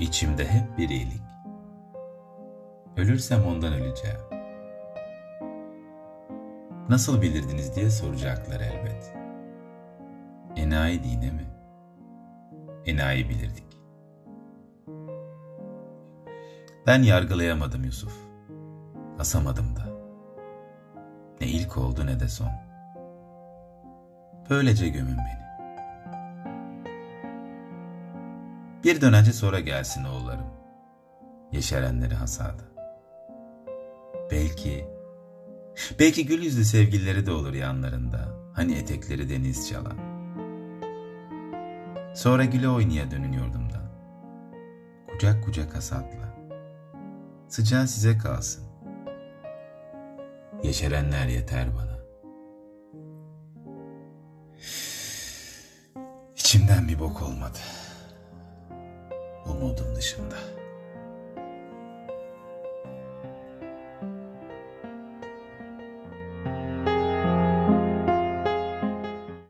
İçimde hep bir iyilik. Ölürsem ondan öleceğim. Nasıl bilirdiniz diye soracaklar elbet. Enayi dine mi? Enayi bilirdik. Ben yargılayamadım Yusuf. Asamadım da. Ne ilk oldu ne de son. Böylece gömün beni. Bir dönence sonra gelsin oğullarım. Yeşerenleri hasada. Belki, belki gül yüzlü sevgilileri de olur yanlarında. Hani etekleri deniz çalan. Sonra güle oynaya dönün yurdumda. Kucak kucak hasatla. Sıcağı size kalsın. Yeşerenler yeter bana. İçimden bir bok olmadı. Umudum dışında.